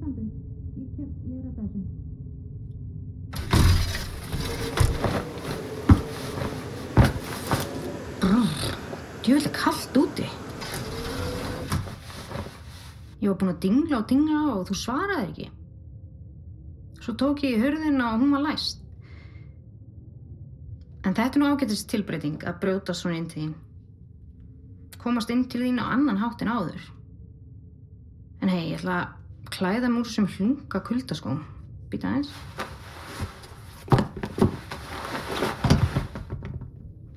Sælandi, ég kem, ég er að þessu. Djúvill kallt úti. Ég var búin að dingla og dingla og þú svaraði ekki. Svo tók ég í hörðina og hún var læst. En þetta er nú ágætist tilbreyting að brjóta svona inn til þín. Komast inn til þín á annan hátt en áður. En hei, ég ætla að klæða múr sem hlunga kuldaskóm. Býta aðeins.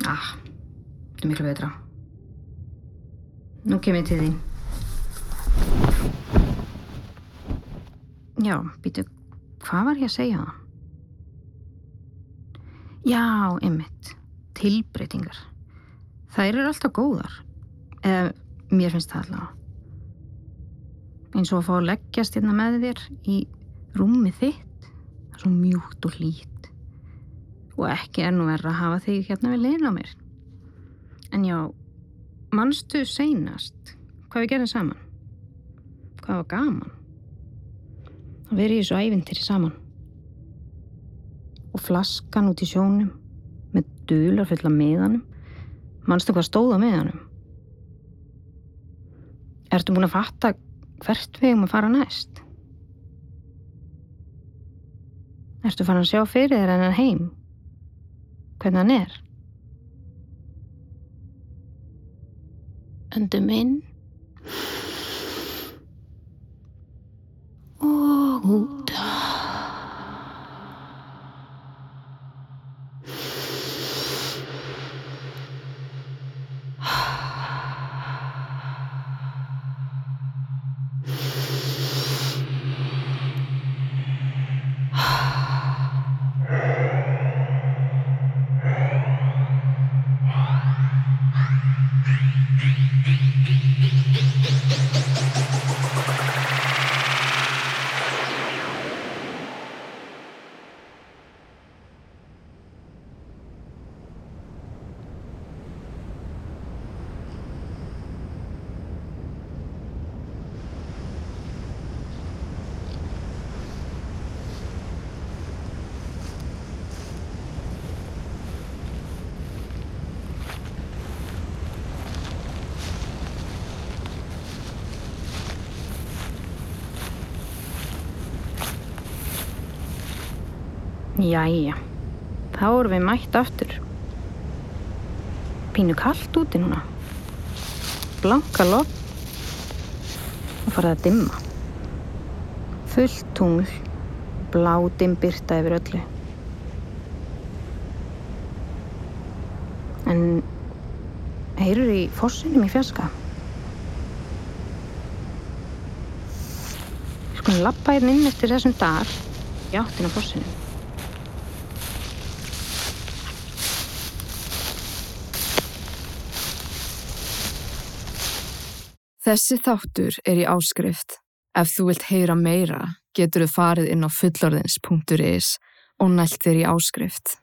Ah, þetta er miklu betra. Nú kem ég til þín. Já, býtu, hvað var ég að segja það? Já, einmitt, tilbreytingar. Þær eru alltaf góðar. Eða, mér finnst það allavega. Eins og að fá að leggjast hérna með þér í rúmið þitt. Það er svo mjúkt og hlýtt. Og ekki er nú verið að hafa þig hérna við liðin á mér. En já, manstu seinast hvað við gerum saman? Hvað var gaman? Að vera í þessu ævintýri saman. Og flaskan út í sjónum með dular fulla miðanum. Manstu hvað stóð á miðanum? Ertu búin að fatta hvert við um að fara næst? Ertu farin að sjá fyrir þér hennan heim? Hvernig hann er? Öndum inn og út. Jæja, þá erum við mætt aftur. Pínu kallt úti núna. Blanka lofn og farið að dimma. Fullt tungl, blá dimbyrta yfir öllu. En heyrur í fossinum í fjaska? Sko, lappa hérna inn eftir þessum dag í áttina fossinum. Þessi þáttur er í áskrift. Ef þú vilt heyra meira getur þú farið inn á fullorðins.is og nælt þér í áskrift.